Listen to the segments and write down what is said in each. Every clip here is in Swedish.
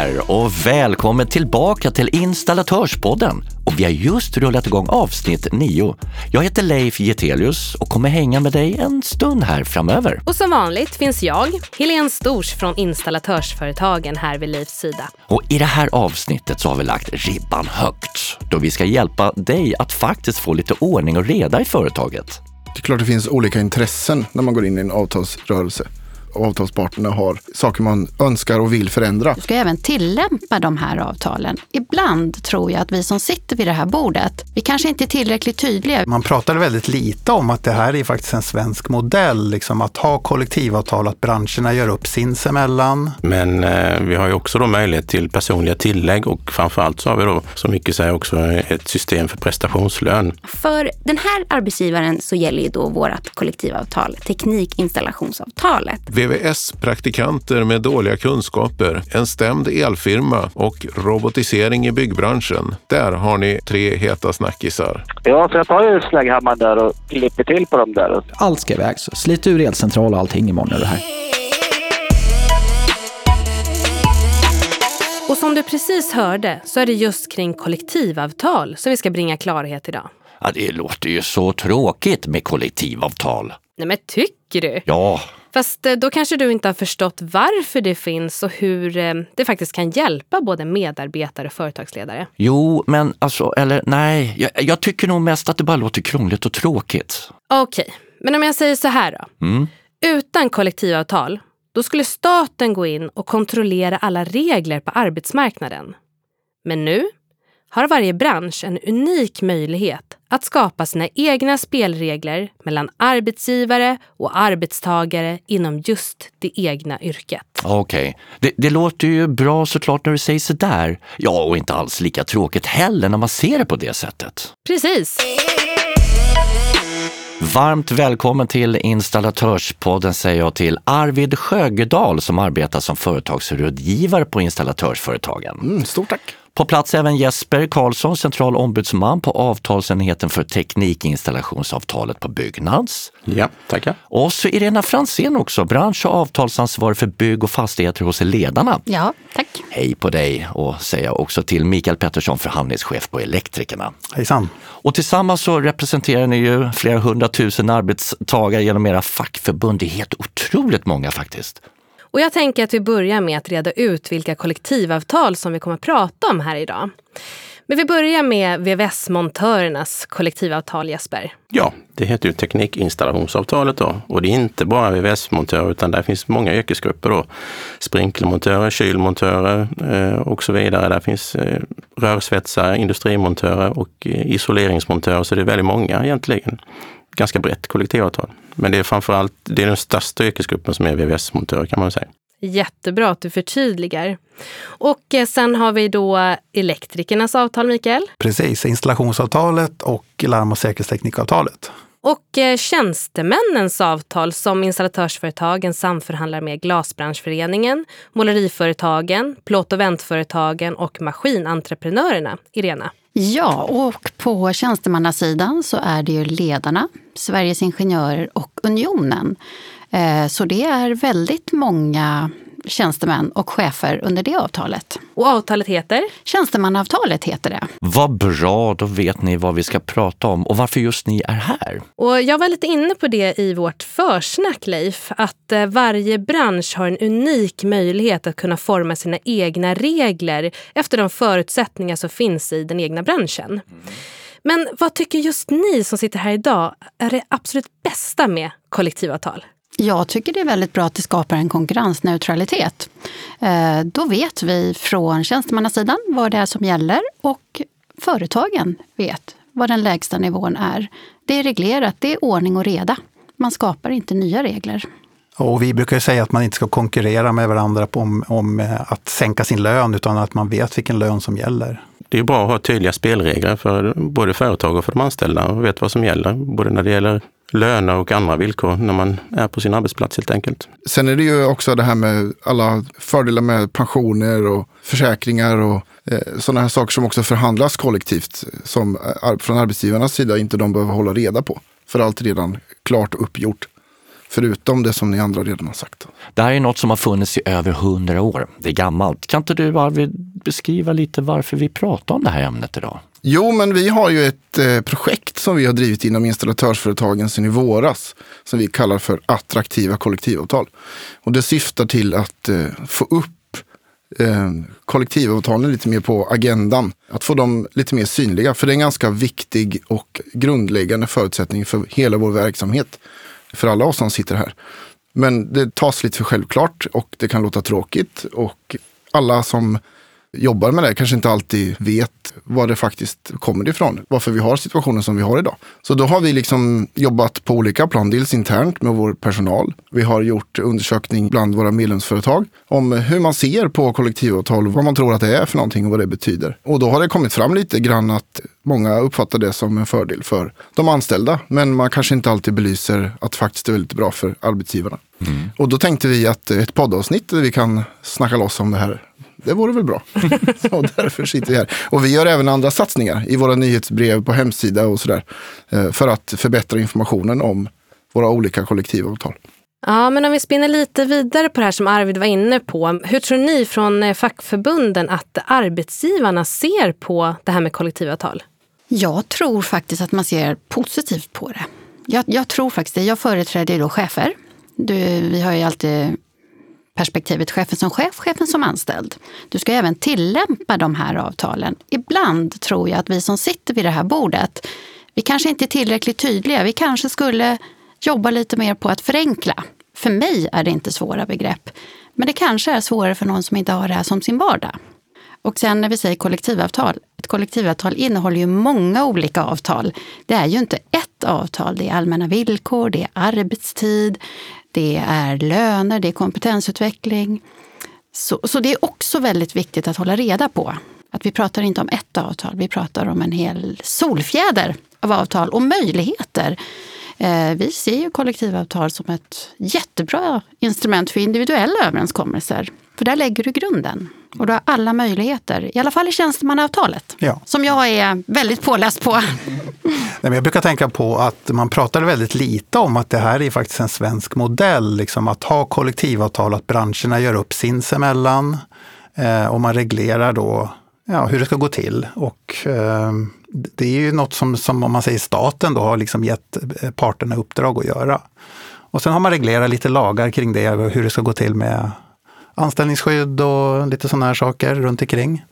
där och välkommen tillbaka till Installatörspodden. Och vi har just rullat igång avsnitt 9. Jag heter Leif Getelius och kommer hänga med dig en stund här framöver. Och som vanligt finns jag, Helene Stors från Installatörsföretagen här vid Leifs sida. Och i det här avsnittet så har vi lagt ribban högt då vi ska hjälpa dig att faktiskt få lite ordning och reda i företaget. Det är klart det finns olika intressen när man går in i en avtalsrörelse avtalsparterna har saker man önskar och vill förändra. Du ska även tillämpa de här avtalen. Ibland tror jag att vi som sitter vid det här bordet, vi kanske inte är tillräckligt tydliga. Man pratade väldigt lite om att det här är faktiskt en svensk modell, liksom att ha kollektivavtal, att branscherna gör upp sinsemellan. Men eh, vi har ju också då möjlighet till personliga tillägg och framförallt så har vi då, som mycket säger, också ett system för prestationslön. För den här arbetsgivaren så gäller ju då vårt kollektivavtal, teknikinstallationsavtalet. VVS-praktikanter med dåliga kunskaper, en stämd elfirma och robotisering i byggbranschen. Där har ni tre heta snackisar. Ja, så jag tar ju slägghammaren där och klipper till på dem där. Allt ska iväg, så slit ur elcentral och allting imorgon är det här. Och som du precis hörde så är det just kring kollektivavtal som vi ska bringa klarhet idag. Ja, det låter ju så tråkigt med kollektivavtal. Nej men tycker du? Ja, Fast eh, då kanske du inte har förstått varför det finns och hur eh, det faktiskt kan hjälpa både medarbetare och företagsledare. jo, men alltså, eller nej, jag, jag tycker nog mest att det bara låter krångligt och tråkigt. Okej, men om jag säger så här då. Mm. Utan kollektivavtal, då skulle staten gå in och kontrollera alla regler på arbetsmarknaden. Men nu har varje bransch en unik möjlighet att skapa sina egna spelregler mellan arbetsgivare och arbetstagare inom just det egna yrket. Okej, det, det låter ju bra såklart när du säger sådär. Ja, och inte alls lika tråkigt heller när man ser det på det sättet. Precis. Varmt välkommen till Installatörspodden säger jag till Arvid Sjögedal som arbetar som företagsrådgivare på Installatörsföretagen. Mm, stort tack! På plats även Jesper Karlsson, central ombudsman på avtalsenheten för teknikinstallationsavtalet på Byggnads. Ja, tackar. Och så Irena Fransén också, bransch och avtalsansvarig för bygg och fastigheter hos Ledarna. Ja, tack. Hej på dig och säger jag också till Mikael Pettersson, förhandlingschef på Elektrikerna. Hejsan! Och tillsammans så representerar ni ju flera hundratusen arbetstagare genom era fackförbund. Det är helt otroligt många faktiskt. Och jag tänker att vi börjar med att reda ut vilka kollektivavtal som vi kommer att prata om här idag. Men vi börjar med VVS-montörernas kollektivavtal, Jesper. Ja, det heter ju teknikinstallationsavtalet då. Och det är inte bara VVS-montörer utan där finns många yrkesgrupper då. Sprinklermontörer, kylmontörer eh, och så vidare. Där finns eh, rörsvetsare, industrimontörer och eh, isoleringsmontörer. Så det är väldigt många egentligen. Ganska brett kollektivavtal. Men det är framförallt, det är den största yrkesgruppen som är VVS-montörer kan man säga. Jättebra att du förtydligar. Och eh, sen har vi då elektrikernas avtal, Mikael. Precis, installationsavtalet och larm och säkerhetsteknikavtalet. Och eh, tjänstemännens avtal som installatörsföretagen samförhandlar med Glasbranschföreningen, Måleriföretagen, plåt och väntföretagen och maskinentreprenörerna. Irena. Ja, och på tjänstemannasidan så är det ju Ledarna, Sveriges Ingenjörer och Unionen. Eh, så det är väldigt många tjänstemän och chefer under det avtalet. Och avtalet heter? Tjänstemannaavtalet heter det. Vad bra, då vet ni vad vi ska prata om och varför just ni är här. Och jag var lite inne på det i vårt försnack, Leif, att eh, varje bransch har en unik möjlighet att kunna forma sina egna regler efter de förutsättningar som finns i den egna branschen. Men vad tycker just ni som sitter här idag är det absolut bästa med kollektivavtal? Jag tycker det är väldigt bra att det skapar en konkurrensneutralitet. Eh, Då vet vi från tjänstemannasidan vad det är som gäller och företagen vet vad den lägsta nivån är. Det är reglerat, det är ordning och reda. Man skapar inte nya regler. Och vi brukar ju säga att man inte ska konkurrera med varandra om, om eh, att sänka sin lön, utan att man vet vilken lön som gäller. Det är bra att ha tydliga spelregler för både företag och för de anställda och vet vad som gäller. Både när det gäller löner och andra villkor när man är på sin arbetsplats helt enkelt. Sen är det ju också det här med alla fördelar med pensioner och försäkringar och eh, sådana här saker som också förhandlas kollektivt som eh, ar- från arbetsgivarnas sida inte de behöver hålla reda på. För allt är redan klart och uppgjort. Förutom det som ni andra redan har sagt. Det här är något som har funnits i över hundra år. Det är gammalt. Kan inte du Arvid beskriva lite varför vi pratar om det här ämnet idag? Jo, men vi har ju ett eh, projekt som vi har drivit inom installatörsföretagen sedan i våras. Som vi kallar för attraktiva kollektivavtal. Och det syftar till att eh, få upp eh, kollektivavtalen lite mer på agendan. Att få dem lite mer synliga. För det är en ganska viktig och grundläggande förutsättning för hela vår verksamhet. För alla oss som sitter här. Men det tas lite för självklart och det kan låta tråkigt. Och alla som jobbar med det kanske inte alltid vet var det faktiskt kommer ifrån. Varför vi har situationen som vi har idag. Så då har vi liksom jobbat på olika plan. Dels internt med vår personal. Vi har gjort undersökning bland våra medlemsföretag om hur man ser på kollektivavtal, vad man tror att det är för någonting och vad det betyder. Och då har det kommit fram lite grann att många uppfattar det som en fördel för de anställda. Men man kanske inte alltid belyser att det faktiskt är väldigt bra för arbetsgivarna. Mm. Och då tänkte vi att ett poddavsnitt där vi kan snacka loss om det här det vore väl bra. och därför sitter vi här. Och vi gör även andra satsningar i våra nyhetsbrev på hemsida och sådär. Eh, för att förbättra informationen om våra olika kollektivavtal. Ja, men om vi spinner lite vidare på det här som Arvid var inne på. Hur tror ni från eh, fackförbunden att arbetsgivarna ser på det här med kollektivavtal? Jag tror faktiskt att man ser positivt på det. Jag, jag tror faktiskt det. Jag företräder då chefer. Du, vi har ju alltid perspektivet chefen som chef, chefen som anställd. Du ska även tillämpa de här avtalen. Ibland tror jag att vi som sitter vid det här bordet, vi kanske inte är tillräckligt tydliga. Vi kanske skulle jobba lite mer på att förenkla. För mig är det inte svåra begrepp. Men det kanske är svårare för någon som inte har det här som sin vardag. Och sen när vi säger kollektivavtal. Ett kollektivavtal innehåller ju många olika avtal. Det är ju inte ett avtal. Det är allmänna villkor, det är arbetstid, det är löner, det är kompetensutveckling. Så, så det är också väldigt viktigt att hålla reda på. Att vi pratar inte om ett avtal, vi pratar om en hel solfjäder av avtal och möjligheter. Eh, vi ser ju kollektivavtal som ett jättebra instrument för individuella överenskommelser. För där lägger du grunden. Och du har alla möjligheter, i alla fall i tjänstemannaavtalet. Ja. Som jag är väldigt påläst på jag brukar tänka på att man pratar väldigt lite om att det här är faktiskt en svensk modell. Liksom att ha kollektivavtal, att branscherna gör upp sinsemellan. Eh, och man reglerar då ja, hur det ska gå till. Och eh, det är ju något som, som, om man säger staten, då har liksom gett eh, parterna uppdrag att göra. Och sen har man reglerat lite lagar kring det, hur det ska gå till med anställningsskydd och lite sådana här saker runt omkring.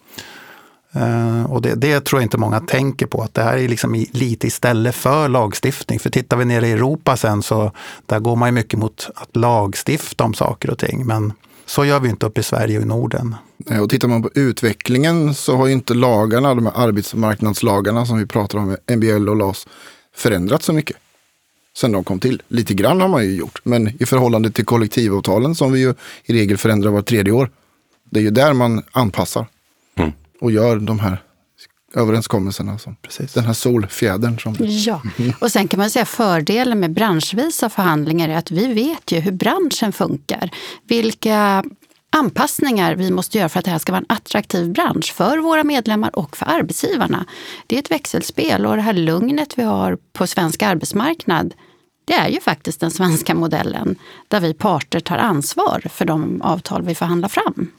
Uh, och det, det, tror jag inte många tänker på, att det här är liksom i, lite istället för lagstiftning. För tittar vi ner i Europa sen så där går man ju mycket mot att lagstifta om saker och ting. Men så gör vi inte upp i Sverige och i Norden. Och tittar man på utvecklingen så har ju inte lagarna, de här arbetsmarknadslagarna som vi pratar om, MBL och LAS, förändrats så mycket sen de kom till. Lite grann har man ju gjort, men i förhållande till kollektivavtalen som vi ju i regel förändrar var tredje år. Det är ju där man anpassar mm. Och gör de här överenskommelserna. Som, Precis. Den här solfjädern. Som... Ja, och sen kan man säga fördelen med branschvisa förhandlingar är att vi vet ju hur branschen funkar. Vilka anpassningar vi måste göra för att det här ska vara en attraktiv bransch för våra medlemmar och för arbetsgivarna. Det är ett växelspel och det här lugnet vi har på svensk arbetsmarknad det är ju faktiskt den svenska modellen där vi parter tar ansvar för de avtal vi förhandlar fram.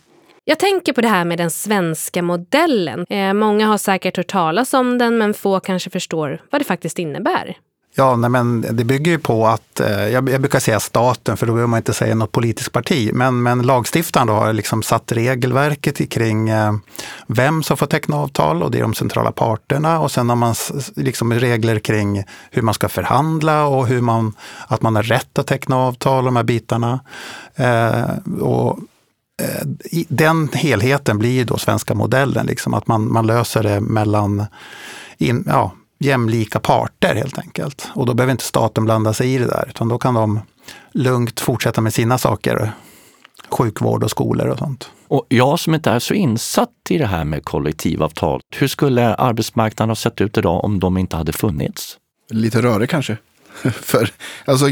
Jag tänker på det här med den svenska modellen. Eh, många har säkert hört talas om den men få kanske förstår vad det faktiskt innebär. Ja, nej, men det bygger ju på att, eh, jag, jag, brukar säga staten, för då behöver man inte säga något politiskt parti, men, men lagstiftaren då har liksom satt regelverket kring eh, vem som får teckna avtal och det är de centrala parterna och sen har man liksom regler kring hur man ska förhandla och hur man, att man har rätt att teckna avtal, de här bitarna. Eh, och den helheten blir då svenska modellen, liksom, att man, man löser det mellan in, ja, jämlika parter helt enkelt. Och då behöver inte staten blanda sig i det där, utan då kan de lugnt fortsätta med sina saker. Sjukvård och skolor och sånt. Och jag som inte är så insatt i det här med kollektivavtal, hur skulle arbetsmarknaden ha sett ut idag om de inte hade funnits? Lite rörig kanske. För, alltså,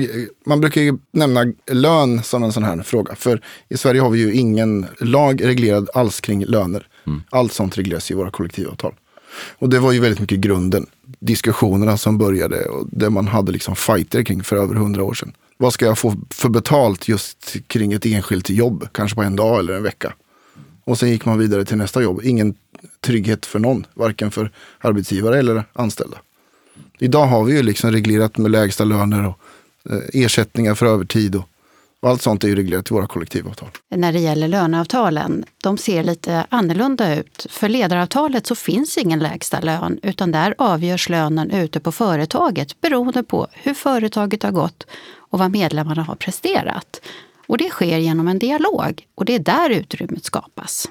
man brukar ju nämna lön som en sån här fråga. För i Sverige har vi ju ingen lag reglerad alls kring löner. Mm. Allt sånt regleras i våra kollektivavtal. Och det var ju väldigt mycket grunden. Diskussionerna som började och det man hade liksom fighter kring för över hundra år sedan. Vad ska jag få för betalt just kring ett enskilt jobb? Kanske på en dag eller en vecka. Och sen gick man vidare till nästa jobb. Ingen trygghet för någon, varken för arbetsgivare eller anställda. Idag har vi ju liksom reglerat med lägsta löner och eh, ersättningar för övertid och, och allt sånt är ju reglerat i våra kollektivavtal. När det gäller löneavtalen, de ser lite annorlunda ut. För ledaravtalet så finns ingen lägsta lön utan där avgörs lönen ute på företaget beroende på hur företaget har gått och vad medlemmarna har presterat. Och det sker genom en dialog och det är där utrymmet skapas.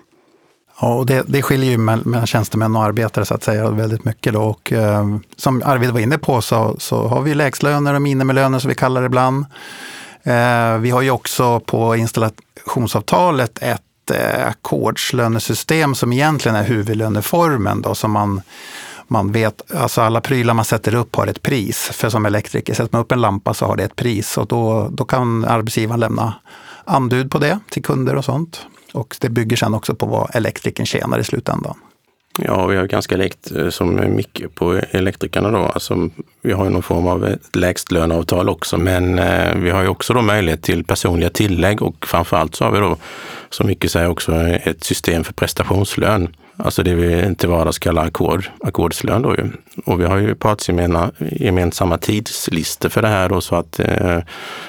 Ja, och det, det skiljer ju mellan tjänstemän och arbetare så att säga väldigt mycket. Då. Och, eh, som Arvid var inne på så, så har vi lägstlöner och minimilöner som vi kallar det ibland. Eh, vi har ju också på installationsavtalet ett eh, ackordslönesystem som egentligen är huvudlöneformen då, som man man vet, alltså alla prylar man sätter upp har ett pris. För som elektriker, sätter man upp en lampa så har det ett pris och då, då kan arbetsgivaren lämna anbud på det till kunder och sånt. Och det bygger sen också på vad elektrikern tjänar i slutändan. Ja, vi har ganska likt eh, som Micke på elektrikerna då. Alltså, vi har någon form av lägstlöneavtal också, men eh, vi har ju också då möjlighet till personliga tillägg och framförallt så har vi då, som Micke säger, också ett system för prestationslön. Alltså det vi till vardags kallar ackord, ackordslön då ju. Och vi har ju partsgemensamma tidslistor för det här då så att eh,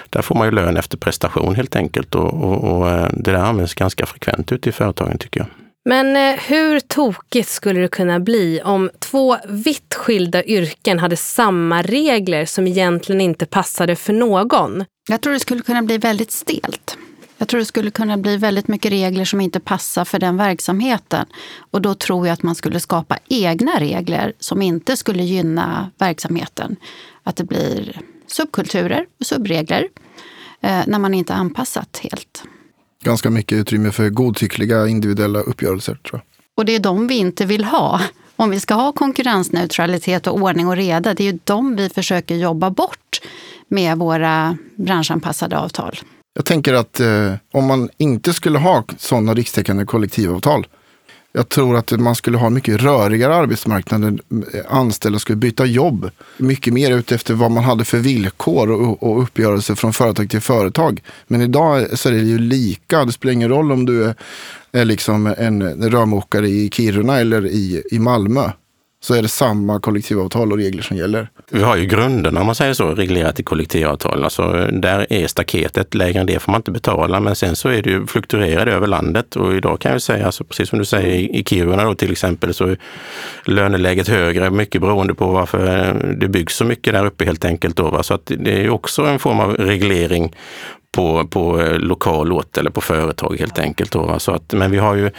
där får man ju lön efter prestation helt enkelt och, och, och eh, det där används ganska frekvent ute i företagen tycker jag. Men eh, hur tokigt skulle det kunna bli om två vitt skilda yrken hade samma regler som egentligen inte passade för någon? Jag tror det skulle kunna bli väldigt stelt. Jag tror det skulle kunna bli väldigt mycket regler som inte passar för den verksamheten. Och då tror jag att man skulle skapa egna regler som inte skulle gynna verksamheten. Att det blir subkulturer och subregler eh, när man inte anpassat helt. Ganska mycket utrymme för godtyckliga individuella uppgörelser tror jag. Och det är de vi inte vill ha. Om vi ska ha konkurrensneutralitet och ordning och reda, det är ju de vi försöker jobba bort med våra branschanpassade avtal. Jag tänker att eh, om man inte skulle ha sådana rikstäckande kollektivavtal. Jag tror att man skulle ha mycket rörigare arbetsmarknad. Eh, anställda skulle byta jobb mycket mer utefter vad man hade för villkor och, och uppgörelser från företag till företag. Men idag så är det ju lika. Det spelar ingen roll om du är, är liksom en rörmokare i Kiruna eller i, i Malmö så är det samma kollektivavtal och regler som gäller. Vi har ju grunderna, om man säger så, reglerat i kollektivavtal. Alltså, där är staketet, lägre än det får man inte betala. Men sen så är det ju fluktuerat över landet och idag kan jag säga, alltså, precis som du säger i Kiruna då till exempel, så är löneläget högre, mycket beroende på varför det byggs så mycket där uppe helt enkelt. Då, va? Så att det är ju också en form av reglering på, på lokal ort eller på företag helt enkelt. Då, så att, men vi har ju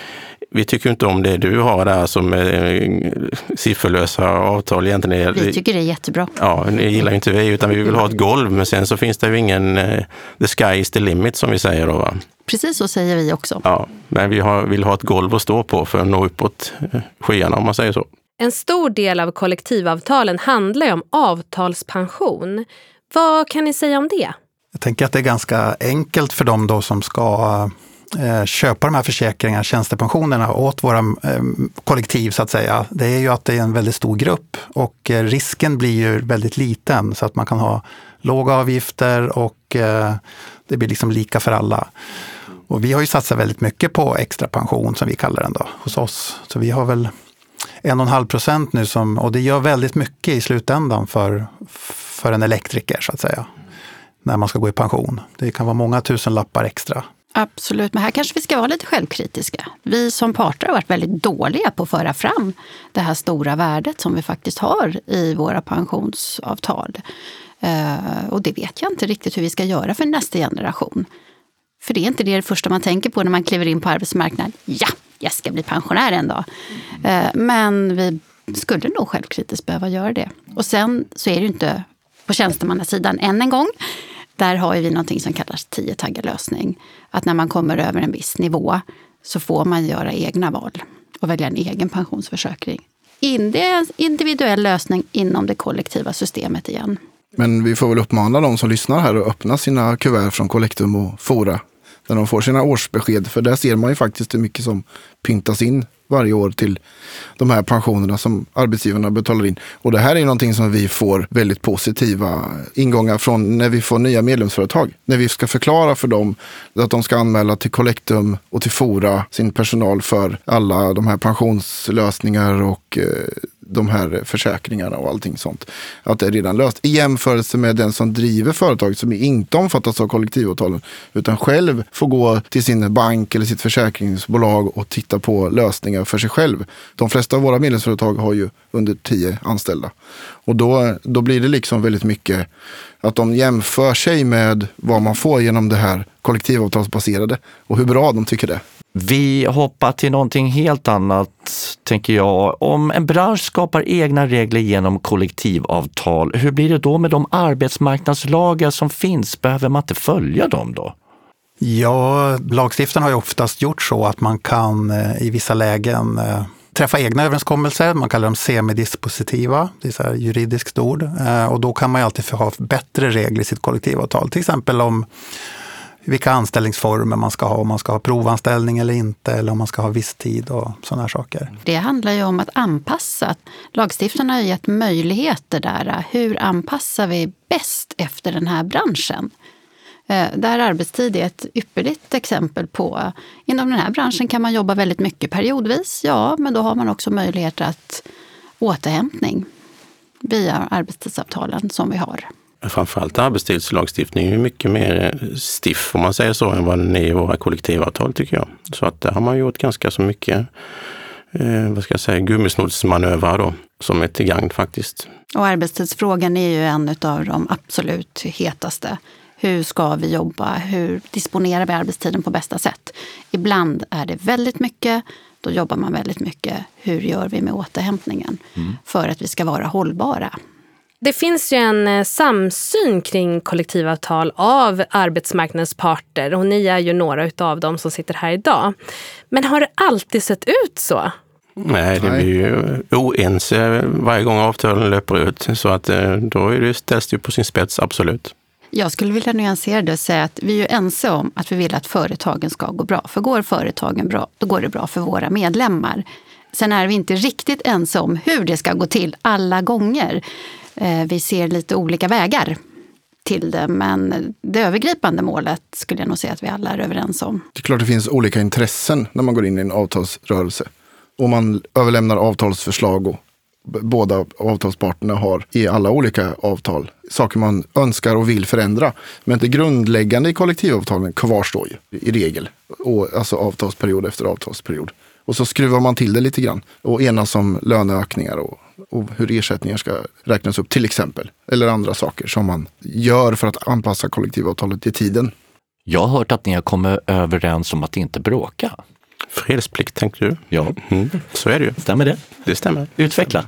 vi tycker inte om det du har där som eh, sifferlösa avtal egentligen. Vi tycker det är jättebra. Ja, det gillar inte vi, utan vi vill ha ett golv. Men sen så finns det ju ingen, eh, the sky is the limit som vi säger då. Va? Precis så säger vi också. Ja, men vi har, vill ha ett golv att stå på för att nå uppåt eh, skyarna om man säger så. En stor del av kollektivavtalen handlar ju om avtalspension. Vad kan ni säga om det? Jag tänker att det är ganska enkelt för dem då som ska eh, köpa de här försäkringarna, tjänstepensionerna åt våra eh, kollektiv så att säga. Det är ju att det är en väldigt stor grupp och eh, risken blir ju väldigt liten så att man kan ha låga avgifter och det blir liksom lika för alla. Och vi har ju satsat väldigt mycket på extra pension som vi kallar den då hos oss. Så vi har väl en och en halv procent nu som, och det gör väldigt mycket i slutändan för, för en elektriker så att säga när man ska gå i pension. Det kan vara många tusen lappar extra. Absolut, men här kanske vi ska vara lite självkritiska. Vi som parter har varit väldigt dåliga på att föra fram det här stora värdet som vi faktiskt har i våra pensionsavtal. Eh, och det vet jag inte riktigt hur vi ska göra för nästa generation. För det är inte det första man tänker på när man kliver in på arbetsmarknaden. Ja, jag ska bli pensionär en dag. Eh, men vi skulle nog självkritiskt behöva göra det. Och sen så är det ju inte på tjänstemannasidan än en gång. Där har vi någonting som kallas tiotaggarlösning. Att när man kommer över en viss nivå så får man göra egna val och välja en egen pensionsförsäkring. Det är en individuell lösning inom det kollektiva systemet igen. Men vi får väl uppmana de som lyssnar här att öppna sina kuvert från Collectum och Fora när de får sina årsbesked. För där ser man ju faktiskt hur mycket som pyntas in varje år till de här pensionerna som arbetsgivarna betalar in. Och det här är någonting som vi får väldigt positiva ingångar från när vi får nya medlemsföretag. När vi ska förklara för dem att de ska anmäla till Collectum och till Fora sin personal för alla de här pensionslösningar och eh, de här försäkringarna och allting sånt. Att det är redan löst. I jämförelse med den som driver företaget som inte omfattas av kollektivavtalen. Utan själv får gå till sin bank eller sitt försäkringsbolag och titta på lösningar för sig själv. De flesta av våra medlemsföretag har ju under tio anställda. Och då, då blir det liksom väldigt mycket att de jämför sig med vad man får genom det här kollektivavtalsbaserade och hur bra de tycker det. Vi hoppar till någonting helt annat, tänker jag. Om en bransch skapar egna regler genom kollektivavtal, hur blir det då med de arbetsmarknadslagar som finns? Behöver man inte följa dem då? Ja, lagstiftaren har ju oftast gjort så att man kan eh, i vissa lägen eh, träffa egna överenskommelser. Man kallar dem semidispositiva, det är så här juridiskt ord. Eh, och då kan man ju alltid ha bättre regler i sitt kollektivavtal. Till exempel om vilka anställningsformer man ska ha, om man ska ha provanställning eller inte, eller om man ska ha viss tid och sådana här saker. Det handlar ju om att anpassa. Lagstiftarna har gett möjligheter där. Hur anpassar vi bäst efter den här branschen? Eh, där arbetstid är ett ypperligt exempel på. Inom den här branschen kan man jobba väldigt mycket periodvis, ja, men då har man också möjligheter att återhämtning via arbetstidsavtalen som vi har. Framförallt arbetstidslagstiftningen är mycket mer stiff, om man säger så, än vad den är i våra kollektivavtal tycker jag. Så att där har man gjort ganska så mycket eh, vad ska jag säga, gummisnoddsmanövrar då, som är till gagn faktiskt. Och arbetstidsfrågan är ju en av de absolut hetaste. Hur ska vi jobba? Hur disponerar vi arbetstiden på bästa sätt? Ibland är det väldigt mycket. Då jobbar man väldigt mycket. Hur gör vi med återhämtningen? Mm. För att vi ska vara hållbara. Det finns ju en eh, samsyn kring kollektivavtal av arbetsmarknadens parter och ni är ju några av dem som sitter här idag. Men har det alltid sett ut så? Nej, det blir ju oense varje gång avtalen löper ut. Så att eh, då är det, ställs det på sin spets, absolut. Jag skulle vilja nyansera det och säga att vi är ense om att vi vill att företagen ska gå bra. För går företagen bra, då går det bra för våra medlemmar. Sen är vi inte riktigt ense om hur det ska gå till alla gånger. Eh, vi ser lite olika vägar till det, men det övergripande målet skulle jag nog säga att vi alla är överens om. Det är klart det finns olika intressen när man går in i en avtalsrörelse. Och man överlämnar avtalsförslag och båda avtalsparterna har i alla olika avtal. Saker man önskar och vill förändra. Men det grundläggande i kollektivavtalen kvarstår ju i regel. Och, alltså avtalsperiod efter avtalsperiod. Och så skruvar man till det lite grann och enas om löneökningar och, och hur ersättningar ska räknas upp till exempel. Eller andra saker som man gör för att anpassa kollektivavtalet till tiden. Jag har hört att ni har kommit överens om att inte bråka. Fredsplikt tänkte du? Ja. Mm, så är det ju. Stämmer det? Det stämmer. Utveckla.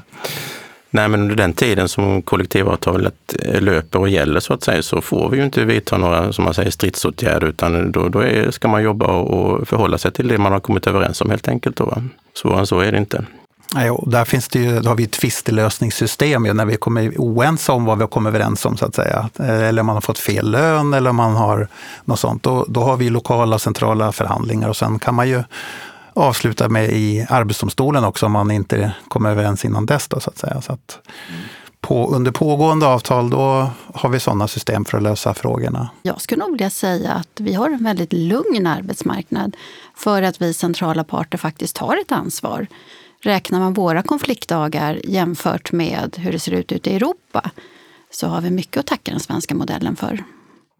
Nej, men under den tiden som kollektivavtalet löper och gäller så att säga så får vi ju inte vidta några, som man säger, stridsåtgärder utan då, då är, ska man jobba och förhålla sig till det man har kommit överens om helt enkelt. Då, Svårare än så är det inte. Där finns det ju, då har vi ett tvistelösningssystem när vi kommer oense om vad vi har kommit överens om, så att säga. Eh, eller om man har fått fel lön eller om man har något sånt. Då, då har vi lokala centrala förhandlingar och sen kan man ju avsluta med i Arbetsdomstolen också om man inte kommer överens innan dess. Då, så att säga. Så att på, under pågående avtal då har vi sådana system för att lösa frågorna. Jag skulle nog vilja säga att vi har en väldigt lugn arbetsmarknad för att vi centrala parter faktiskt har ett ansvar. Räknar man våra konfliktdagar jämfört med hur det ser ut ute i Europa så har vi mycket att tacka den svenska modellen för.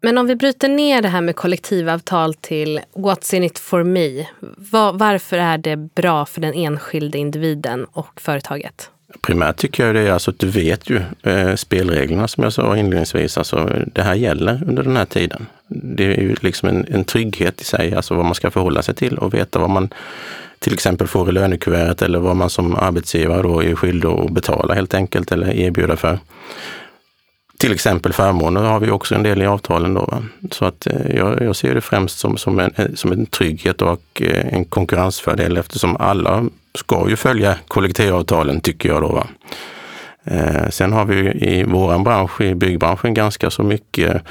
Men om vi bryter ner det här med kollektivavtal till what's in it for me. Var, varför är det bra för den enskilde individen och företaget? Primärt tycker jag det är alltså att du vet ju eh, spelreglerna som jag sa inledningsvis. Alltså, det här gäller under den här tiden. Det är ju liksom en, en trygghet i sig, alltså vad man ska förhålla sig till och veta vad man till exempel får i lönekuvertet eller vad man som arbetsgivare då är skyldig att betala helt enkelt eller erbjuda för. Till exempel förmåner har vi också en del i avtalen. Då, va? Så att eh, jag, jag, ser det främst som, som, en, eh, som en trygghet och eh, en konkurrensfördel eftersom alla ska ju följa kollektivavtalen tycker jag. Då, va? Eh, sen har vi i vår bransch, i byggbranschen, ganska så mycket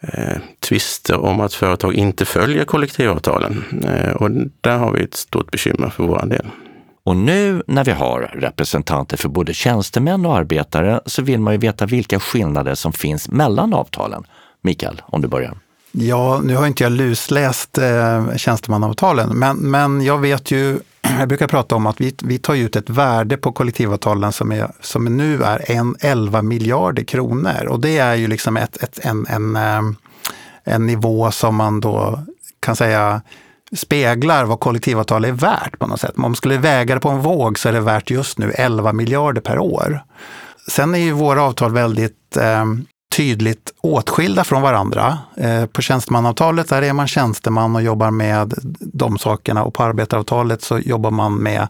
eh, tvister om att företag inte följer kollektivavtalen. Eh, och där har vi ett stort bekymmer för vår del. Och nu när vi har representanter för både tjänstemän och arbetare så vill man ju veta vilka skillnader som finns mellan avtalen. Mikael, om du börjar. Ja, nu har inte jag lusläst eh, tjänstemannaavtalen, men, men jag vet ju, jag brukar prata om att vi, vi tar ut ett värde på kollektivavtalen som, är, som nu är en 11 miljarder kronor. Och det är ju liksom ett, ett, en, en, eh, en nivå som man då kan säga speglar vad kollektivavtal är värt på något sätt. Om man skulle väga det på en våg så är det värt just nu 11 miljarder per år. Sen är ju våra avtal väldigt eh, tydligt åtskilda från varandra. Eh, på tjänstemannavtalet där är man tjänsteman och jobbar med de sakerna och på arbetaravtalet så jobbar man med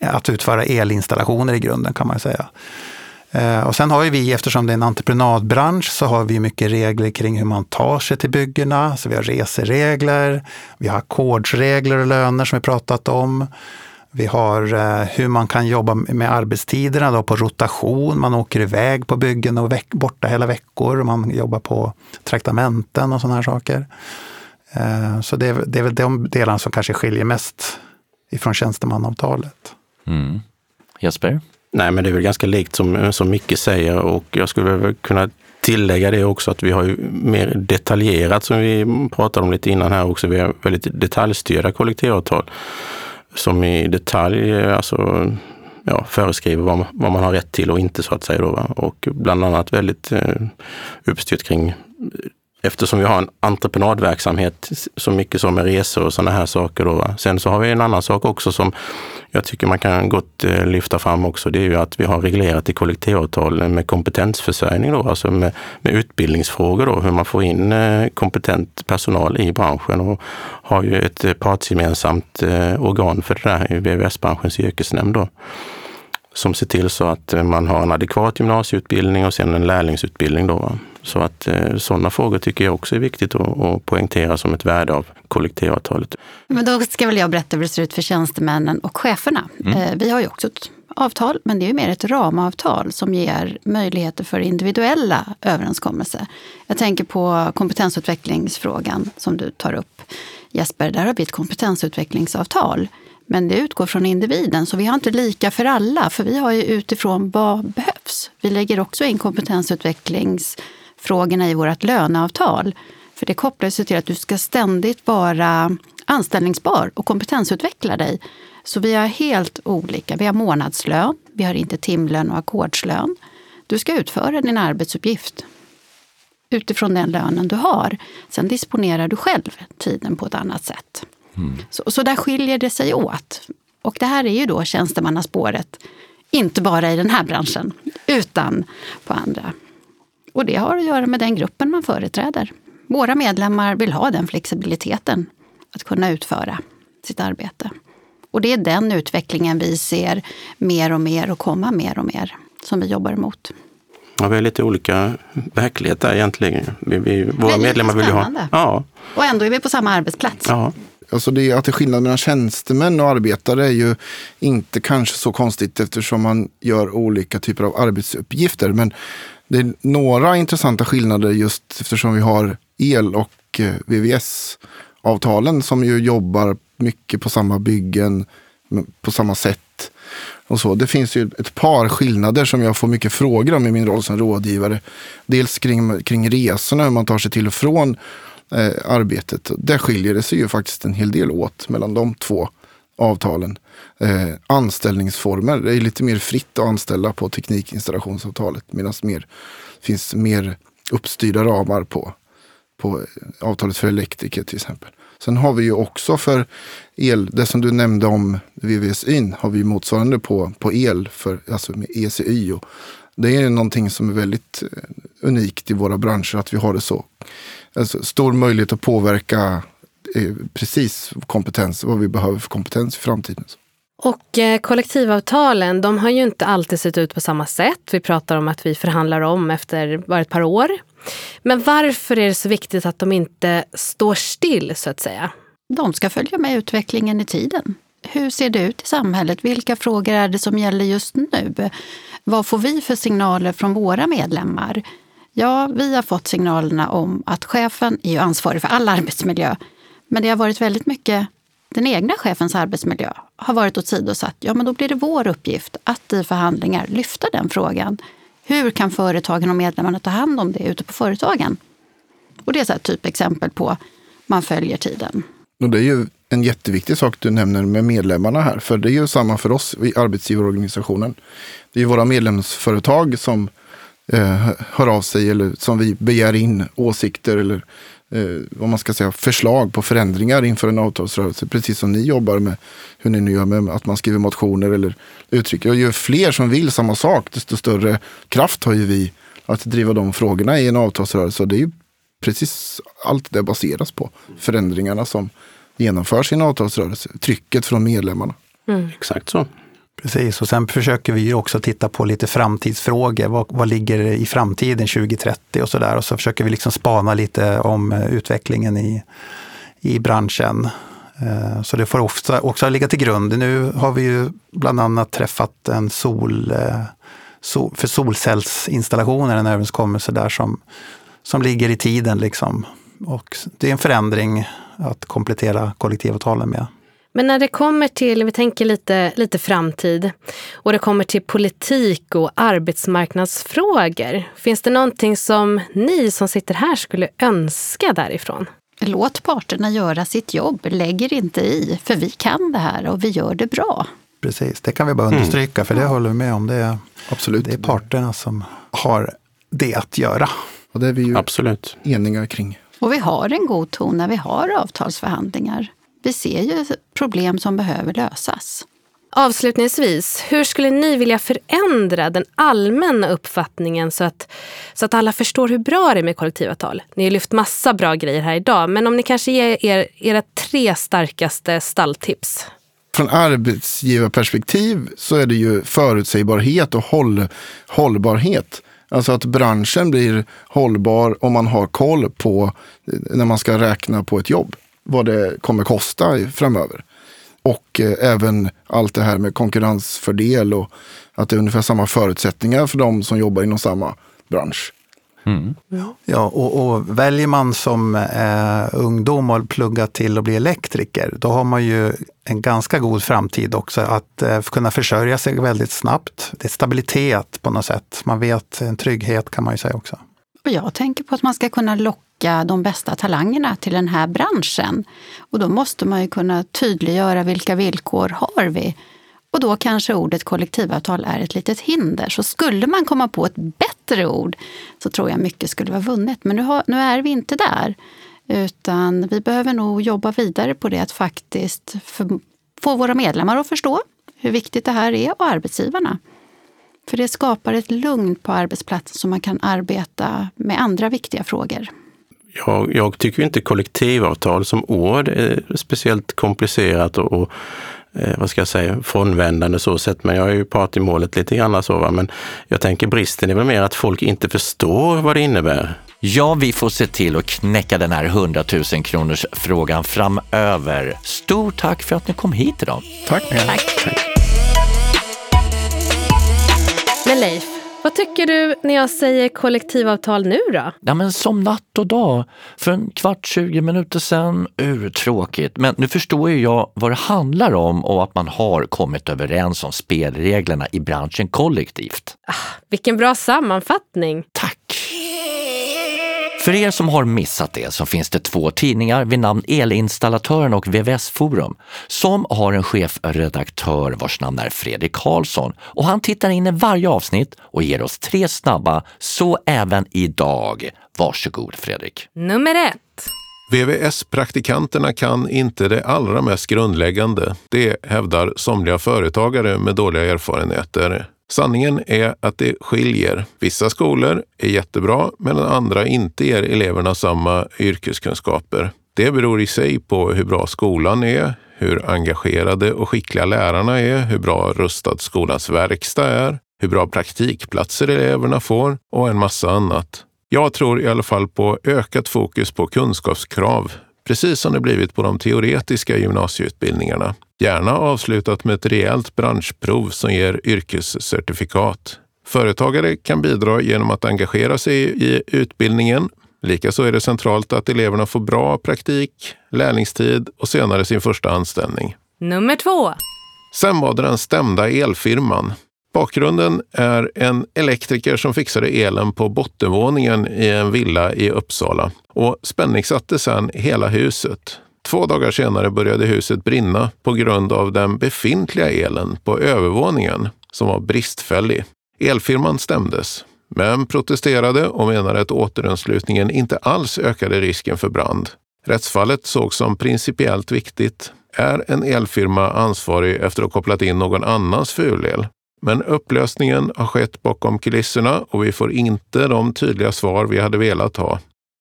att utföra elinstallationer i grunden kan man säga. Eh, och sen har ju vi, eftersom det är en entreprenadbransch, så har vi mycket regler kring hur man tar sig till byggena. Så vi har reseregler, vi har ackordsregler och löner som vi pratat om. Vi har eh, hur man kan jobba med arbetstiderna då på rotation. Man åker iväg på byggen och veck, borta hela veckor. Man jobbar på traktamenten och sådana här saker. Eh, så det är, det är väl de delarna som kanske skiljer mest ifrån tjänstemanavtalet. Mm. Jesper? Nej, men det är väl ganska likt som, som Micke säger och jag skulle väl kunna tillägga det också att vi har ju mer detaljerat som vi pratade om lite innan här också. Vi har väldigt detaljstyrda kollektivavtal som i detalj alltså, ja, föreskriver vad, vad, man har rätt till och inte så att säga. Då, va? Och bland annat väldigt eh, uppstyrt kring eftersom vi har en entreprenadverksamhet så mycket som med resor och sådana här saker. Då. Sen så har vi en annan sak också som jag tycker man kan gott eh, lyfta fram också. Det är ju att vi har reglerat i kollektivavtal med kompetensförsörjning, då, alltså med, med utbildningsfrågor, då, hur man får in eh, kompetent personal i branschen och har ju ett eh, partsgemensamt organ för det där i VVS-branschens yrkesnämnd. Då som ser till så att man har en adekvat gymnasieutbildning och sen en lärlingsutbildning. Då, Så att eh, sådana frågor tycker jag också är viktigt att, att poängtera som ett värde av kollektivavtalet. Men då ska väl jag berätta hur det ser ut för tjänstemännen och cheferna. Mm. Eh, vi har ju också ett avtal, men det är ju mer ett ramavtal som ger möjligheter för individuella överenskommelser. Jag tänker på kompetensutvecklingsfrågan som du tar upp. Jesper, där har vi ett kompetensutvecklingsavtal men det utgår från individen, så vi har inte lika för alla, för vi har ju utifrån vad behövs. Vi lägger också in kompetensutvecklingsfrågorna i vårt löneavtal. För det kopplar sig till att du ska ständigt vara anställningsbar och kompetensutveckla dig. Så vi har helt olika. Vi har månadslön, vi har inte timlön och ackordslön. Du ska utföra din arbetsuppgift utifrån den lönen du har. Sen disponerar du själv tiden på ett annat sätt. Mm. Så, så där skiljer det sig åt. Och det här är ju då tjänstemannaspåret, inte bara i den här branschen, utan på andra. Och det har att göra med den gruppen man företräder. Våra medlemmar vill ha den flexibiliteten att kunna utföra sitt arbete. Och det är den utvecklingen vi ser mer och mer och komma mer och mer, som vi jobbar emot. Ja, vi har lite olika verklighet där egentligen. Vi, vi, våra medlemmar vill ju ha... Ja. Och ändå är vi på samma arbetsplats. Ja. Alltså det, att det är skillnad mellan tjänstemän och arbetare är ju inte kanske så konstigt eftersom man gör olika typer av arbetsuppgifter. Men det är några intressanta skillnader just eftersom vi har el och eh, VVS-avtalen som ju jobbar mycket på samma byggen på samma sätt. Och så. Det finns ju ett par skillnader som jag får mycket frågor om i min roll som rådgivare. Dels kring, kring resorna, hur man tar sig till och från eh, arbetet. Där skiljer det sig ju faktiskt en hel del åt mellan de två avtalen. Eh, anställningsformer, det är lite mer fritt att anställa på teknikinstallationsavtalet medan det finns mer uppstyrda ramar på, på avtalet för elektriker till exempel. Sen har vi ju också för el, det som du nämnde om VVSY, har vi motsvarande på, på el, för, alltså med ECY. Och det är någonting som är väldigt eh, unikt i våra branscher, att vi har det så alltså, stor möjlighet att påverka eh, precis kompetens, vad vi behöver för kompetens i framtiden. Och eh, kollektivavtalen, de har ju inte alltid sett ut på samma sätt. Vi pratar om att vi förhandlar om efter bara ett par år. Men varför är det så viktigt att de inte står still, så att säga? De ska följa med utvecklingen i tiden. Hur ser det ut i samhället? Vilka frågor är det som gäller just nu? Vad får vi för signaler från våra medlemmar? Ja, vi har fått signalerna om att chefen är ju ansvarig för all arbetsmiljö. Men det har varit väldigt mycket den egna chefens arbetsmiljö har varit åsidosatt, ja men då blir det vår uppgift att i förhandlingar lyfta den frågan. Hur kan företagen och medlemmarna ta hand om det ute på företagen? Och det är ett typexempel på man följer tiden. Och det är ju en jätteviktig sak du nämner med medlemmarna här. För det är ju samma för oss i arbetsgivarorganisationen. Det är ju våra medlemsföretag som eh, hör av sig eller som vi begär in åsikter eller eh, vad man ska säga, förslag på förändringar inför en avtalsrörelse. Precis som ni jobbar med hur ni nu gör med att man skriver motioner eller uttrycker. Och ju fler som vill samma sak, desto större kraft har ju vi att driva de frågorna i en avtalsrörelse. Och det är ju precis allt det baseras på. Förändringarna som genomförs i en avtalsrörelse. Trycket från medlemmarna. Mm. Exakt så. Precis, och sen försöker vi också titta på lite framtidsfrågor. Vad, vad ligger i framtiden 2030 och så där. Och så försöker vi liksom spana lite om eh, utvecklingen i, i branschen. Eh, så det får ofta också ligga till grund. Nu har vi ju bland annat träffat en sol, eh, sol för solcellsinstallationer, en överenskommelse där som, som ligger i tiden. Liksom. Och det är en förändring att komplettera kollektivavtalen med. Men när det kommer till, vi tänker lite, lite framtid, och det kommer till politik och arbetsmarknadsfrågor. Finns det någonting som ni som sitter här skulle önska därifrån? Låt parterna göra sitt jobb, lägger inte i, för vi kan det här och vi gör det bra. Precis, det kan vi bara understryka, mm. för det håller vi med om. Det är, Absolut. det är parterna som har det att göra. Och det är vi ju Absolut. eniga kring. Och vi har en god ton när vi har avtalsförhandlingar. Vi ser ju problem som behöver lösas. Avslutningsvis, hur skulle ni vilja förändra den allmänna uppfattningen så att, så att alla förstår hur bra det är med kollektivavtal? Ni har lyft massa bra grejer här idag, men om ni kanske ger er, era tre starkaste stalltips? Från arbetsgivarperspektiv så är det ju förutsägbarhet och håll, hållbarhet. Alltså att branschen blir hållbar om man har koll på när man ska räkna på ett jobb. Vad det kommer kosta framöver. Och eh, även allt det här med konkurrensfördel och att det är ungefär samma förutsättningar för de som jobbar inom samma bransch. Mm. Ja, och, och, väljer man som eh, ungdom och plugga till att bli elektriker, då har man ju en ganska god framtid också att eh, kunna försörja sig väldigt snabbt. Det är stabilitet på något sätt. Man vet en trygghet kan man ju säga också. Och jag tänker på att man ska kunna locka de bästa talangerna till den här branschen. Och då måste man ju kunna tydliggöra vilka villkor har vi och då kanske ordet kollektivavtal är ett litet hinder. Så skulle man komma på ett bättre ord så tror jag mycket skulle vara vunnet. Men nu, har, nu är vi inte där. Utan vi behöver nog jobba vidare på det att faktiskt för, få våra medlemmar att förstå hur viktigt det här är och arbetsgivarna. För det skapar ett lugn på arbetsplatsen så man kan arbeta med andra viktiga frågor. Jag, jag tycker inte kollektivavtal som ord är speciellt komplicerat och, och eh, vad ska jag säga, frånvändande så sett. Men jag är ju part i målet lite grann så. Va? Men jag tänker bristen är väl mer att folk inte förstår vad det innebär. Ja, vi får se till att knäcka den här 100 000 kronors frågan framöver. Stort tack för att ni kom hit idag. Tack. tack. tack. Men Leif, vad tycker du när jag säger kollektivavtal nu då? Ja, men som natt och dag. För en kvart, 20 minuter sedan, urtråkigt. Men nu förstår ju jag vad det handlar om och att man har kommit överens om spelreglerna i branschen kollektivt. Ah, vilken bra sammanfattning! Tack! För er som har missat det så finns det två tidningar vid namn Elinstallatören och VVS Forum som har en chefredaktör vars namn är Fredrik Karlsson och han tittar in i varje avsnitt och ger oss tre snabba, så även idag. Varsågod Fredrik. Nummer ett. VVS-praktikanterna kan inte det allra mest grundläggande. Det hävdar somliga företagare med dåliga erfarenheter. Sanningen är att det skiljer. Vissa skolor är jättebra medan andra inte ger eleverna samma yrkeskunskaper. Det beror i sig på hur bra skolan är, hur engagerade och skickliga lärarna är, hur bra rustad skolans verkstad är, hur bra praktikplatser eleverna får och en massa annat. Jag tror i alla fall på ökat fokus på kunskapskrav, precis som det blivit på de teoretiska gymnasieutbildningarna. Gärna avslutat med ett rejält branschprov som ger yrkescertifikat. Företagare kan bidra genom att engagera sig i utbildningen, Likaså är det centralt att eleverna får bra praktik, lärlingstid och senare sin första anställning. Nummer två. Sen var det den stämda elfirman. Bakgrunden är en elektriker som fixade elen på bottenvåningen i en villa i Uppsala och spänningssatte sedan hela huset. Två dagar senare började huset brinna på grund av den befintliga elen på övervåningen som var bristfällig. Elfirman stämdes, men protesterade och menade att återanslutningen inte alls ökade risken för brand. Rättsfallet sågs som principiellt viktigt. Är en elfirma ansvarig efter att ha kopplat in någon annans fulel? Men upplösningen har skett bakom kulisserna och vi får inte de tydliga svar vi hade velat ha.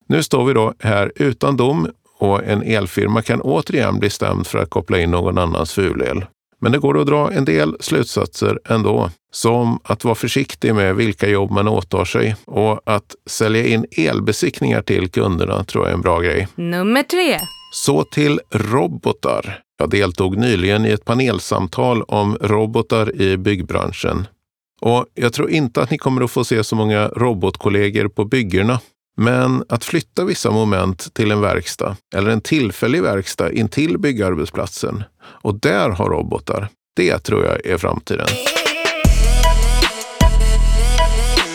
Nu står vi då här utan dom och en elfirma kan återigen bli stämd för att koppla in någon annans fulel. Men det går att dra en del slutsatser ändå, som att vara försiktig med vilka jobb man åtar sig och att sälja in elbesiktningar till kunderna tror jag är en bra grej. Nummer tre. Så till robotar. Jag deltog nyligen i ett panelsamtal om robotar i byggbranschen. Och jag tror inte att ni kommer att få se så många robotkollegor på byggena. Men att flytta vissa moment till en verkstad eller en tillfällig verkstad intill byggarbetsplatsen och där ha robotar, det tror jag är framtiden.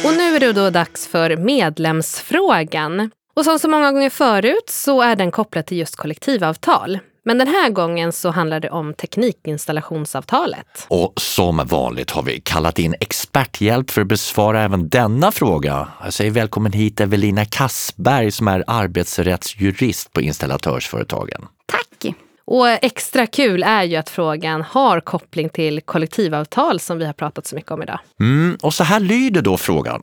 Och nu är det då dags för medlemsfrågan. Och som så många gånger förut så är den kopplad till just kollektivavtal. Men den här gången så handlar det om teknikinstallationsavtalet. Och som vanligt har vi kallat in experthjälp för att besvara även denna fråga. Jag säger välkommen hit Evelina Kassberg som är arbetsrättsjurist på Installatörsföretagen. Tack! Och extra kul är ju att frågan har koppling till kollektivavtal som vi har pratat så mycket om idag. Mm, och så här lyder då frågan.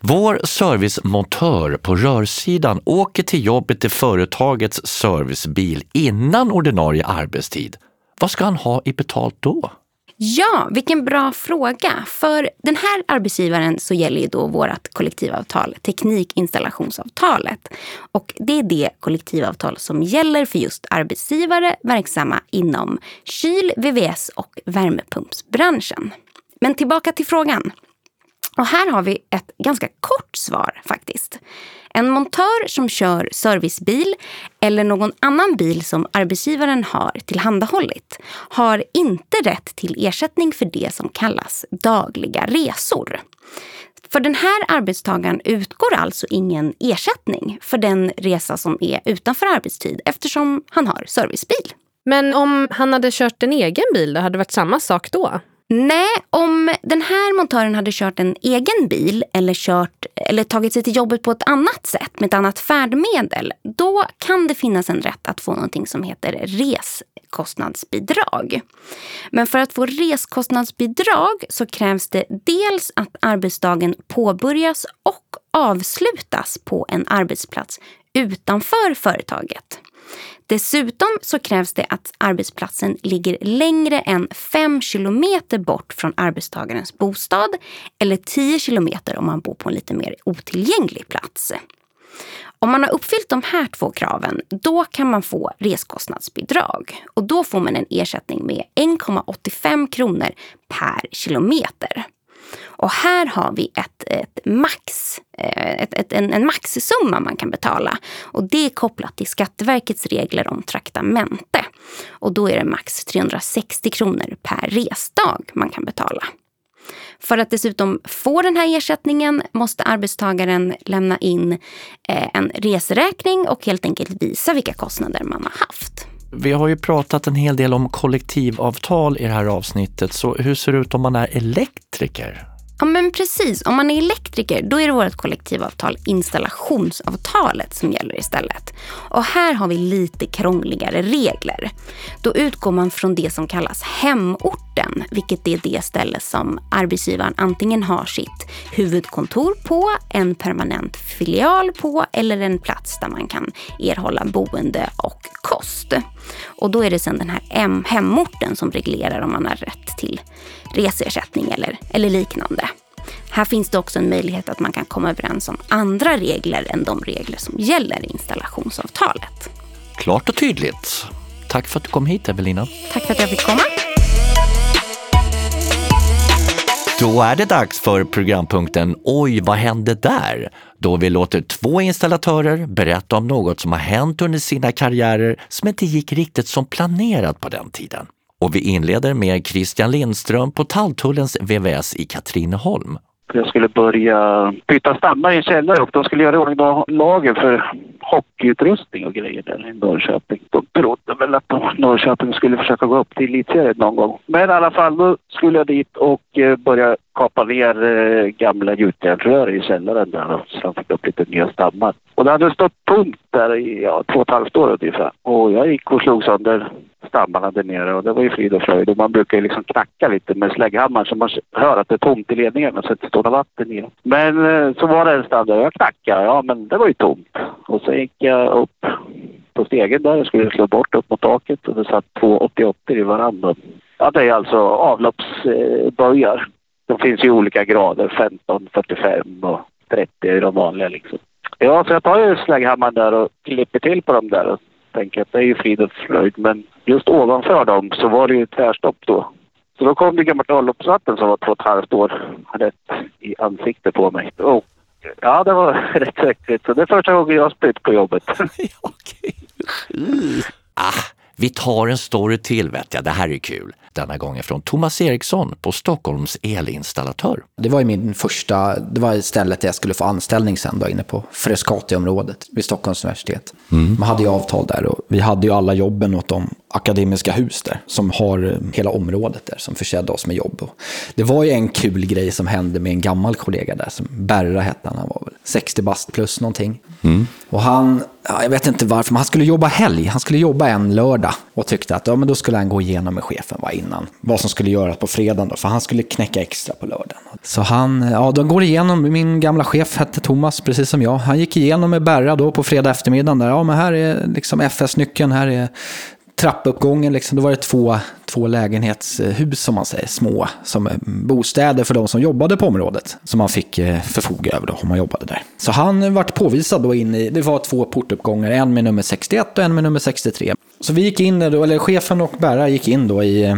Vår servicemontör på rörsidan åker till jobbet i företagets servicebil innan ordinarie arbetstid. Vad ska han ha i betalt då? Ja, vilken bra fråga. För den här arbetsgivaren så gäller ju då vårt kollektivavtal, teknikinstallationsavtalet. Och det är det kollektivavtal som gäller för just arbetsgivare verksamma inom kyl, VVS och värmepumpsbranschen. Men tillbaka till frågan. Och här har vi ett ganska kort svar faktiskt. En montör som kör servicebil eller någon annan bil som arbetsgivaren har tillhandahållit har inte rätt till ersättning för det som kallas dagliga resor. För den här arbetstagaren utgår alltså ingen ersättning för den resa som är utanför arbetstid eftersom han har servicebil. Men om han hade kört en egen bil, då hade det varit samma sak då? Nej, om den här montören hade kört en egen bil eller, kört, eller tagit sig till jobbet på ett annat sätt med ett annat färdmedel, då kan det finnas en rätt att få någonting som heter reskostnadsbidrag. Men för att få reskostnadsbidrag så krävs det dels att arbetsdagen påbörjas och avslutas på en arbetsplats utanför företaget. Dessutom så krävs det att arbetsplatsen ligger längre än 5 kilometer bort från arbetstagarens bostad eller 10 kilometer om man bor på en lite mer otillgänglig plats. Om man har uppfyllt de här två kraven, då kan man få reskostnadsbidrag. Och då får man en ersättning med 1,85 kronor per kilometer. Och här har vi ett, ett max, eh, ett, ett, en, en maxsumma man kan betala. Och det är kopplat till Skatteverkets regler om traktamente. Och då är det max 360 kronor per resdag man kan betala. För att dessutom få den här ersättningen måste arbetstagaren lämna in eh, en reseräkning och helt enkelt visa vilka kostnader man har haft. Vi har ju pratat en hel del om kollektivavtal i det här avsnittet, så hur ser det ut om man är elektriker? Ja men precis, om man är elektriker då är det vårt kollektivavtal installationsavtalet som gäller istället. Och här har vi lite krångligare regler. Då utgår man från det som kallas hemorten, vilket är det ställe som arbetsgivaren antingen har sitt huvudkontor på, en permanent filial på eller en plats där man kan erhålla boende och kost. Och då är det sen den här hemorten som reglerar om man har rätt till reseersättning eller, eller liknande. Här finns det också en möjlighet att man kan komma överens om andra regler än de regler som gäller i installationsavtalet. Klart och tydligt. Tack för att du kom hit Evelina. Tack för att jag fick komma. Då är det dags för programpunkten Oj, vad hände där? då vi låter två installatörer berätta om något som har hänt under sina karriärer som inte gick riktigt som planerat på den tiden. Och vi inleder med Christian Lindström på Talltullens VVS i Katrineholm. Jag skulle börja byta stammar i en källare och de skulle göra i ordning lager för hockeyutrustning och grejer där i Norrköping. De trodde väl att Norrköping skulle försöka gå upp till elitserien någon gång. Men i alla fall, då skulle jag dit och eh, börja kapa ner eh, gamla gjutjärnsrör i källaren där så de fick upp lite nya stammar. Och det hade stått tomt där i ja, två och ett halvt år ungefär. Och jag gick och slog sönder stammarna där nere och det var ju frid och fröjd. Och man brukar ju liksom knacka lite med slägghammaren så man hör att det är tomt i ledningen och att det står vatten i dem. Men eh, så var det en stam där jag knackade, ja men det var ju tomt. Och så gick jag upp på stegen där och skulle slå bort upp mot taket och det satt två 88 i varandra. Ja, det är alltså avloppsböjar. De finns ju i olika grader, 15, 45 och 30 är de vanliga liksom. Ja, så jag tar ju slägghammaren där och klipper till på dem där och tänker att det är ju frid och fröjd. Men just ovanför dem så var det ju tvärstopp då. Så då kom det gammalt avloppsvatten som var två och ett halvt år rätt i ansiktet på mig. Och ja, det var rätt äckligt. Så det är första gången jag har spytt på jobbet. Okej. Ah, vi tar en story till vet jag, det här är kul. Denna gången från Thomas Eriksson på Stockholms elinstallatör. Det var ju min första, det var stället där jag skulle få anställning sen då inne på Frescati-området vid Stockholms universitet. Man hade ju avtal där och vi hade ju alla jobben åt de akademiska hus där som har eh, hela området där som försedde oss med jobb. Och det var ju en kul grej som hände med en gammal kollega där som Berra hette han, han var väl 60 bast plus någonting. Och han, ja, jag vet inte varför, men han skulle jobba helg. Han skulle jobba en lördag och tyckte att ja, men då skulle han gå igenom med chefen va, innan vad som skulle göras på fredagen då, för han skulle knäcka extra på lördagen. Så han, ja, de går igenom, min gamla chef hette Thomas, precis som jag. Han gick igenom med Berra då på fredag eftermiddag. där, ja men här är liksom FS-nyckeln, här är trappuppgången, liksom, då var det två, två lägenhetshus som man säger, små, som eh, bostäder för de som jobbade på området. Som man fick eh, förfoga över då, om man jobbade där. Så han vart påvisad då in i, det var två portuppgångar, en med nummer 61 och en med nummer 63. Så vi gick in, då, eller chefen och bärare gick in då i eh,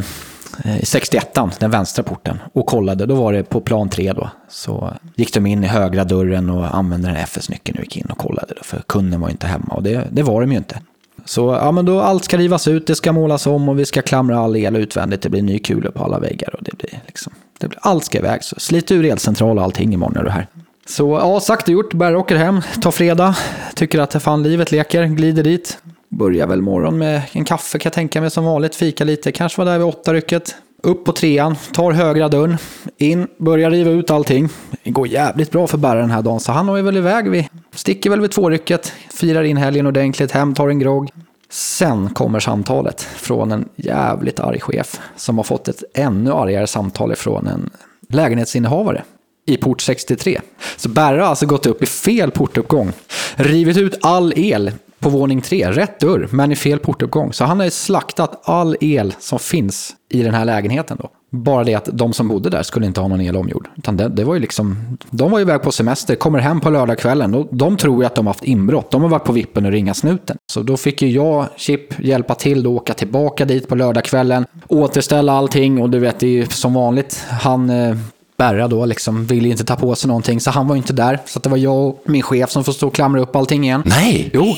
i 61 den vänstra porten, och kollade. Då var det på plan 3 då. Så gick de in i högra dörren och använde den här FS-nyckeln och gick in och kollade. Då, för kunden var ju inte hemma och det, det var de ju inte. Så ja, men då allt ska rivas ut, det ska målas om och vi ska klamra all el utvändigt. Det blir ny kula på alla väggar och det blir liksom, det blir, allt ska iväg. Så slit ur elcentral och allting imorgon är du här. Så ja, sagt och gjort. Berra åker hem, tar fredag, tycker att fan livet leker, glider dit. Börjar väl morgon med en kaffe kan jag tänka mig som vanligt, fika lite, kanske var där vid åtta rycket. Upp på trean, tar högra dörren, in, börjar riva ut allting. Det går jävligt bra för Berra den här dagen, så han är väl iväg Vi sticker väl vid tvårycket, firar in helgen ordentligt, hem, tar en grogg. Sen kommer samtalet från en jävligt arg chef som har fått ett ännu argare samtal ifrån en lägenhetsinnehavare i port 63. Så Berra har alltså gått upp i fel portuppgång, rivit ut all el på våning tre, rätt dörr, men i fel portuppgång. Så han har ju slaktat all el som finns i den här lägenheten då. Bara det att de som bodde där skulle inte ha någon el omgjord. Utan det, det var ju liksom, de var ju iväg på semester, kommer hem på lördagskvällen och de tror ju att de har haft inbrott. De har varit på vippen och ringa snuten. Så då fick ju jag, Chip, hjälpa till och åka tillbaka dit på lördagskvällen, återställa allting och du vet, det är ju som vanligt. Han eh, Berra då liksom ville ju inte ta på sig någonting, så han var ju inte där. Så att det var jag och min chef som får stå och klamra upp allting igen. Nej! Jo,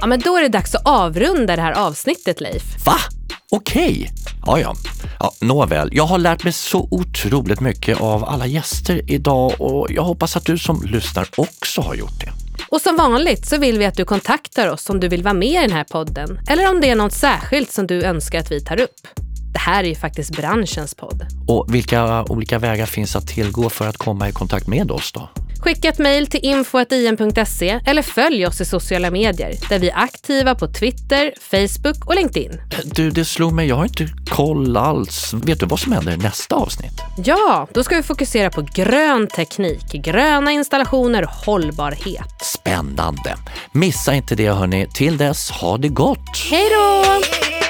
Ja, men då är det dags att avrunda det här avsnittet, Leif. Va? Okej. Ja, ja. ja. Nåväl, jag har lärt mig så otroligt mycket av alla gäster idag och jag hoppas att du som lyssnar också har gjort det. Och som vanligt så vill vi att du kontaktar oss om du vill vara med i den här podden eller om det är något särskilt som du önskar att vi tar upp. Det här är ju faktiskt branschens podd. Och vilka olika vägar finns att tillgå för att komma i kontakt med oss då? Skicka ett mejl till info.in.se eller följ oss i sociala medier där vi är aktiva på Twitter, Facebook och LinkedIn. Du, det slog mig, jag har inte koll alls. Vet du vad som händer i nästa avsnitt? Ja, då ska vi fokusera på grön teknik, gröna installationer och hållbarhet. Spännande! Missa inte det hörni. Till dess, ha det gott! Hej då!